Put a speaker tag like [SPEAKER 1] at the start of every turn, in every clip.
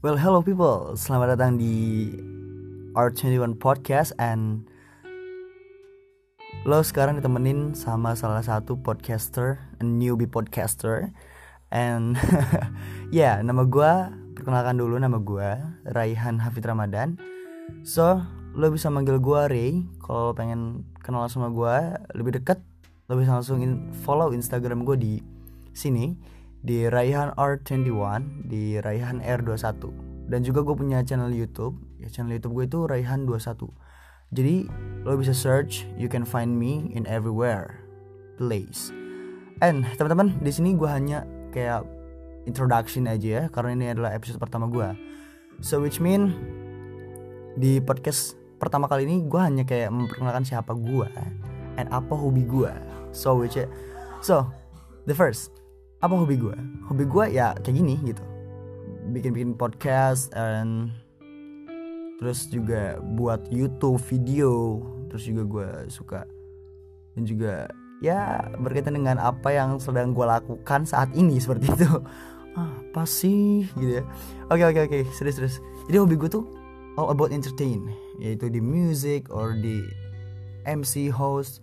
[SPEAKER 1] Well, hello people. Selamat datang di R21 Podcast and lo sekarang ditemenin sama salah satu podcaster, a newbie podcaster. And ya, yeah, nama gue perkenalkan dulu nama gue Raihan Hafid Ramadan. So, lo bisa manggil gue Ray kalau pengen kenal sama gue lebih dekat. Lo bisa langsung follow Instagram gue di sini di Raihan R21 di Raihan R21 dan juga gue punya channel YouTube. Ya channel YouTube gue itu Raihan 21 jadi lo bisa search you can find me in everywhere. Place. And teman-teman di sini gue hanya kayak introduction aja ya karena ini adalah episode pertama gue so which mean di podcast pertama kali ini gue hanya kayak memperkenalkan siapa gue and apa hobi gue so which so the first apa hobi gue hobi gue ya kayak gini gitu. Bikin bikin podcast and terus juga buat YouTube video. Terus juga gue suka dan juga ya berkaitan dengan apa yang sedang gue lakukan saat ini seperti itu. Ah, apa sih? Gitu ya. Oke oke oke. Serius serius. Jadi hobi gue tuh all about entertain yaitu di music or di MC host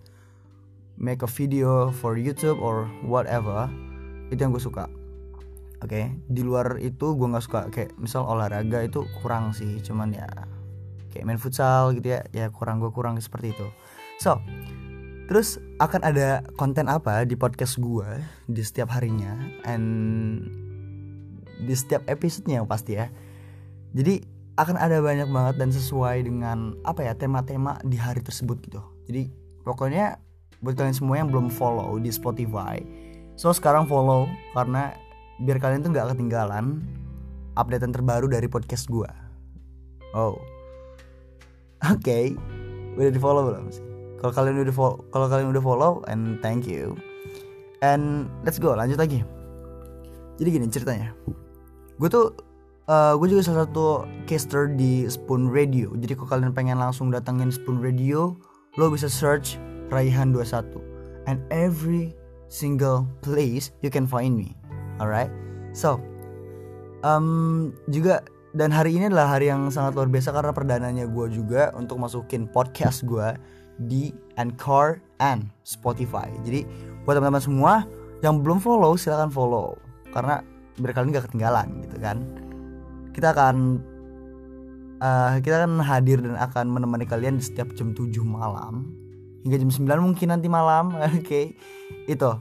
[SPEAKER 1] make a video for YouTube or whatever itu yang gue suka. Oke okay? di luar itu gue nggak suka. Kayak misal olahraga itu kurang sih cuman ya kayak main futsal gitu ya ya kurang gue kurang seperti itu. So terus akan ada konten apa di podcast gue di setiap harinya and di setiap episodenya pasti ya. Jadi akan ada banyak banget dan sesuai dengan apa ya tema-tema di hari tersebut gitu. Jadi pokoknya buat kalian semua yang belum follow di Spotify So sekarang follow karena biar kalian tuh nggak ketinggalan updatean terbaru dari podcast gue. Oh, oke, okay. udah di follow belum sih? Kalau kalian udah follow, kalau kalian udah follow, and thank you. And let's go, lanjut lagi. Jadi gini ceritanya, gue tuh uh, gue juga salah satu caster di Spoon Radio. Jadi kalau kalian pengen langsung datengin Spoon Radio, lo bisa search Raihan 21 and every single place you can find me. Alright? So um, juga dan hari ini adalah hari yang sangat luar biasa karena perdananya gue juga untuk masukin podcast gue di Anchor and Spotify. Jadi buat teman-teman semua yang belum follow silahkan follow. Karena biar kalian gak ketinggalan gitu kan? Kita akan uh, kita akan hadir dan akan menemani kalian di setiap jam 7 malam. Hingga jam 9 mungkin nanti malam oke? okay. Itu.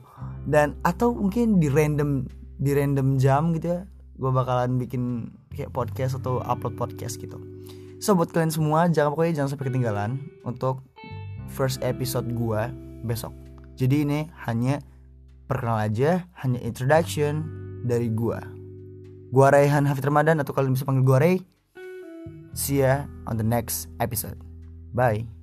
[SPEAKER 1] Dan atau mungkin di random di random jam gitu ya gue bakalan bikin kayak podcast atau upload podcast gitu. So buat kalian semua jangan pokoknya jangan sampai ketinggalan untuk first episode gue besok. Jadi ini hanya perkenal aja hanya introduction dari gue gue Raihan Hafid Ramadan atau kalian bisa panggil gue Ray. See ya on the next episode. Bye